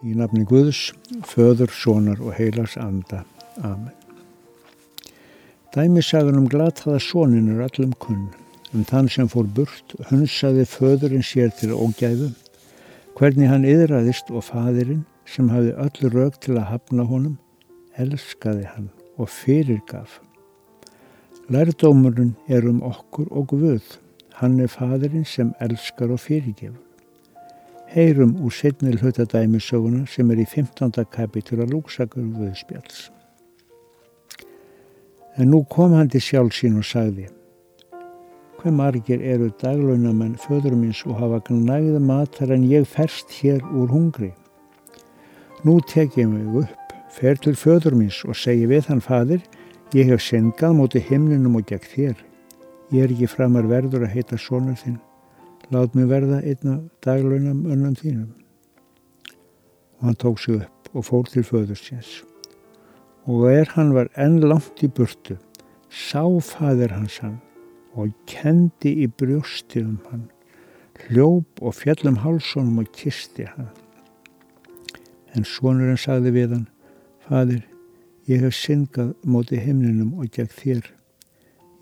Í nafni Guðs, föður, sonar og heilas anda. Amen. Dæmisagan um glataða sonin er allum kunn. Um þann sem fór burt, hunsaði föðurinn sér til ógæfu, hvernig hann yðraðist og fadirinn sem hafi öll raug til að hafna honum, elskaði hann og fyrirgaf. Lærdómurinn er um okkur og Guð. Hann er fadirinn sem elskar og fyrirgefur. Heyrum úr setni hlutadæmisöguna sem er í 15. kapitur að lúksakur Guðspjáls. En nú kom hann til sjálf sín og sagði Hver margir eru daglaunamenn föður minns og hafa gnægða matar en ég ferst hér úr hungri. Nú tek ég mig upp, fer til föður minns og segi við hann fadir, ég hef syngað móti himninum og gegn þér. Ég er ekki framar verður að heita sónur þinn. Lát mig verða einna daglaunam önnum þínum. Og hann tók sig upp og fór til föður síns. Og er hann var enn langt í burtu, sá fadir hans hann og kendi í brjósti um hann, hljóp og fjallum hálsónum og kisti hann. En svonurinn sagði við hann, Fadir, ég hef syngað móti himninum og gegn þér.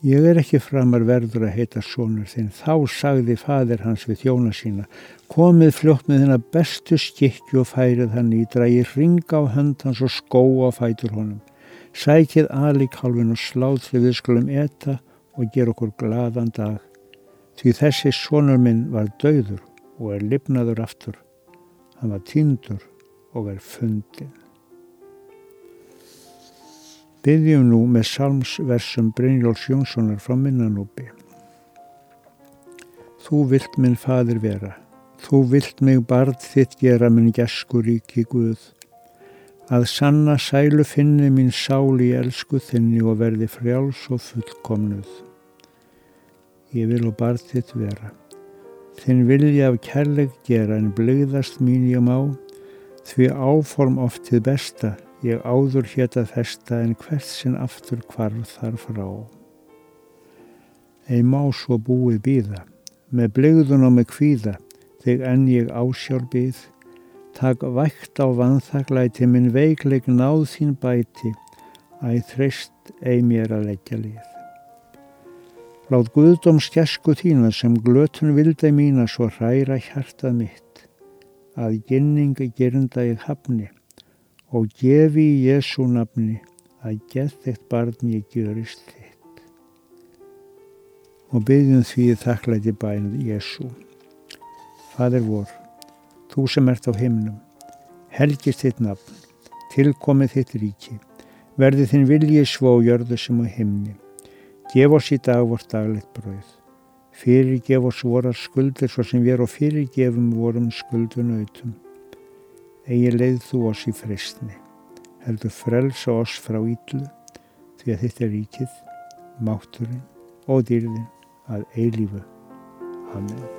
Ég er ekki framar verður að heita svonur þinn. Þá sagði fadir hans við þjóna sína, komið fljótt með þennan bestu skikki og færið hann í, drægi ringa á hönd hans og skó á fætur honum. Sækið alikálfin og slátri við skulum eta og ger okkur gladan dag. Því þessi sonur minn var dauður og er lifnaður aftur. Hann var týndur og er fundin. Byggjum nú með salmsversum Brynjóls Jónssonar frá minnanúpi. Þú vilt minn fadir vera, þú vilt mig barð þitt gera minn geskur í kikuð, að sanna sælu finni mín sál í elsku þinni og verði frjáls og fullkomnuð. Ég vil og barð þitt vera, þinn vilja af kærleik gera en blegðast mín ég má, því áform oft til besta, ég áður hétt að festa en hvert sinn aftur hvarf þar frá. Ei má svo búið býða, með blegðun og með kvíða, þig enn ég ásjálf býð, takk vægt á vanþaklæti minn veikleik náð þín bæti, að þreist ei mér að leggja lið. Látt Guðdóm skesku þína sem glötun vildi mína svo hræra hjartað mitt, að ginninga gerinda ég hafni og gefi í Jésu nafni að gett eitt barn ég gjörist þitt. Og byggjum því þakklæti bænið Jésu. Fadir vor, þú sem ert á himnum, helgist þitt nafn, tilkomið þitt ríki, verði þinn viljið svo jörðu sem á himni. Gef oss í dag vort daglegt brauð fyrirgef oss vorar skuldir svo sem við erum fyrirgefum vorum skuldun auðtum. Egi leið þú oss í fristni, heldur frelsa oss frá íllu, því að þetta er ríkið, mátturinn og dýrðin að eilífu. Amen.